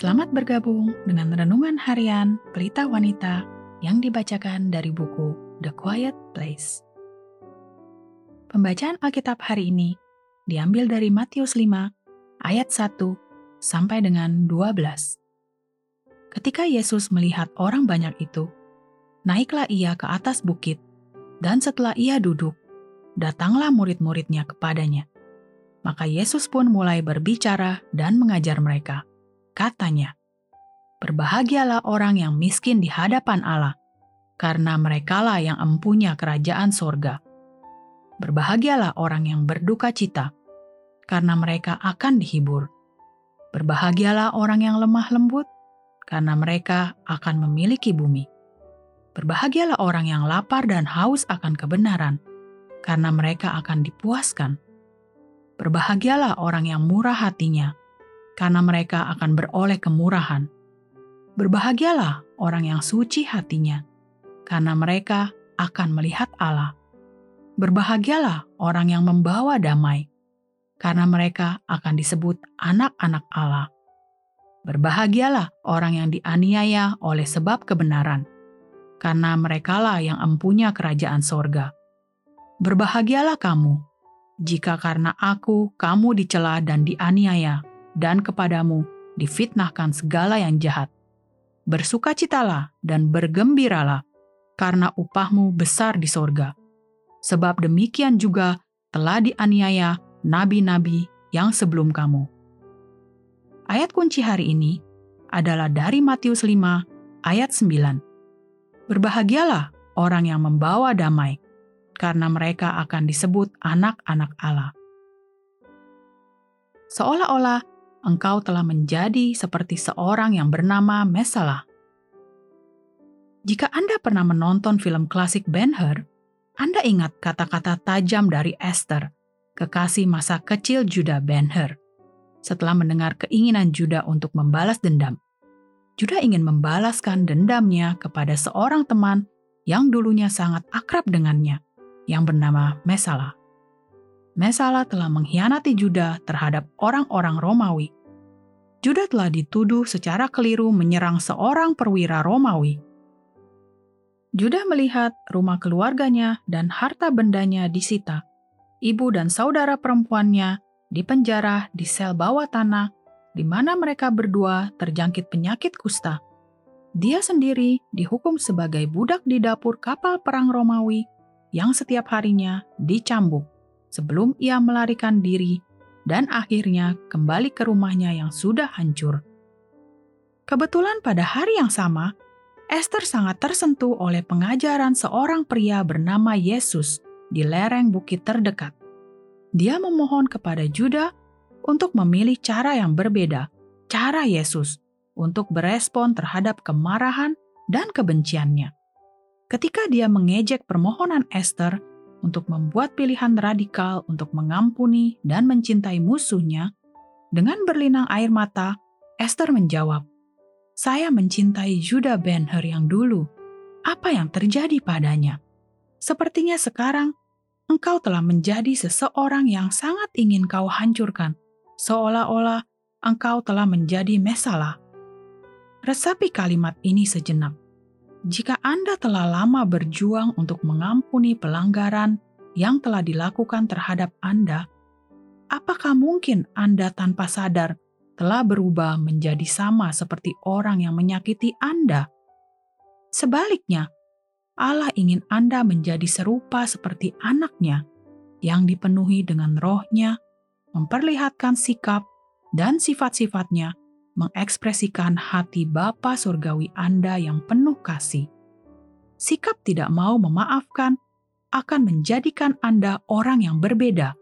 Selamat bergabung dengan renungan harian Pelita Wanita yang dibacakan dari buku The Quiet Place. Pembacaan Alkitab hari ini diambil dari Matius 5 ayat 1 sampai dengan 12. Ketika Yesus melihat orang banyak itu, naiklah ia ke atas bukit, dan setelah ia duduk, datanglah murid-muridnya kepadanya. Maka Yesus pun mulai berbicara dan mengajar mereka Katanya, Berbahagialah orang yang miskin di hadapan Allah, karena merekalah yang empunya kerajaan sorga. Berbahagialah orang yang berduka cita, karena mereka akan dihibur. Berbahagialah orang yang lemah lembut, karena mereka akan memiliki bumi. Berbahagialah orang yang lapar dan haus akan kebenaran, karena mereka akan dipuaskan. Berbahagialah orang yang murah hatinya, karena mereka akan beroleh kemurahan. Berbahagialah orang yang suci hatinya, karena mereka akan melihat Allah. Berbahagialah orang yang membawa damai, karena mereka akan disebut anak-anak Allah. Berbahagialah orang yang dianiaya oleh sebab kebenaran, karena merekalah yang empunya kerajaan sorga. Berbahagialah kamu, jika karena aku kamu dicela dan dianiaya, dan kepadamu difitnahkan segala yang jahat. Bersukacitalah dan bergembiralah, karena upahmu besar di sorga. Sebab demikian juga telah dianiaya nabi-nabi yang sebelum kamu. Ayat kunci hari ini adalah dari Matius 5 ayat 9. Berbahagialah orang yang membawa damai, karena mereka akan disebut anak-anak Allah. Seolah-olah engkau telah menjadi seperti seorang yang bernama Mesalah. Jika Anda pernah menonton film klasik Ben-Hur, Anda ingat kata-kata tajam dari Esther, kekasih masa kecil Judah Ben-Hur. Setelah mendengar keinginan Judah untuk membalas dendam, Judah ingin membalaskan dendamnya kepada seorang teman yang dulunya sangat akrab dengannya, yang bernama Mesalah. Mesala telah mengkhianati Juda terhadap orang-orang Romawi. Juda telah dituduh secara keliru menyerang seorang perwira Romawi. Juda melihat rumah keluarganya dan harta bendanya disita. Ibu dan saudara perempuannya dipenjara di sel bawah tanah, di mana mereka berdua terjangkit penyakit kusta. Dia sendiri dihukum sebagai budak di dapur kapal perang Romawi yang setiap harinya dicambuk sebelum ia melarikan diri dan akhirnya kembali ke rumahnya yang sudah hancur. Kebetulan pada hari yang sama, Esther sangat tersentuh oleh pengajaran seorang pria bernama Yesus di lereng bukit terdekat. Dia memohon kepada Juda untuk memilih cara yang berbeda, cara Yesus, untuk berespon terhadap kemarahan dan kebenciannya. Ketika dia mengejek permohonan Esther, untuk membuat pilihan radikal untuk mengampuni dan mencintai musuhnya, dengan berlinang air mata, Esther menjawab, "Saya mencintai Judah Ben-Hur yang dulu. Apa yang terjadi padanya? Sepertinya sekarang engkau telah menjadi seseorang yang sangat ingin kau hancurkan, seolah-olah engkau telah menjadi mesalah." Resapi kalimat ini sejenak jika Anda telah lama berjuang untuk mengampuni pelanggaran yang telah dilakukan terhadap Anda, apakah mungkin Anda tanpa sadar telah berubah menjadi sama seperti orang yang menyakiti Anda? Sebaliknya, Allah ingin Anda menjadi serupa seperti anaknya yang dipenuhi dengan rohnya, memperlihatkan sikap dan sifat-sifatnya mengekspresikan hati Bapa Surgawi Anda yang penuh kasih. Sikap tidak mau memaafkan akan menjadikan Anda orang yang berbeda,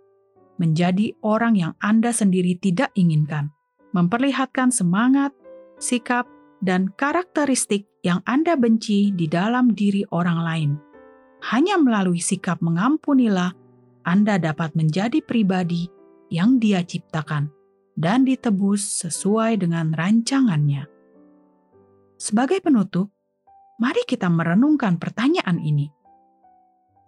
menjadi orang yang Anda sendiri tidak inginkan, memperlihatkan semangat, sikap, dan karakteristik yang Anda benci di dalam diri orang lain. Hanya melalui sikap mengampunilah Anda dapat menjadi pribadi yang Dia ciptakan dan ditebus sesuai dengan rancangannya. Sebagai penutup, mari kita merenungkan pertanyaan ini.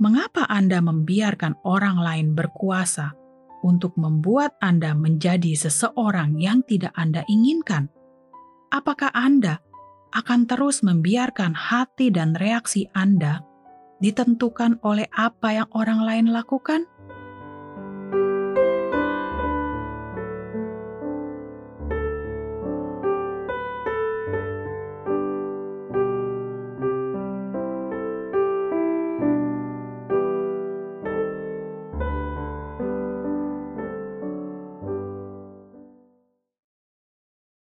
Mengapa Anda membiarkan orang lain berkuasa untuk membuat Anda menjadi seseorang yang tidak Anda inginkan? apakah Anda akan terus membiarkan hati dan reaksi Anda ditentukan oleh apa yang orang lain lakukan?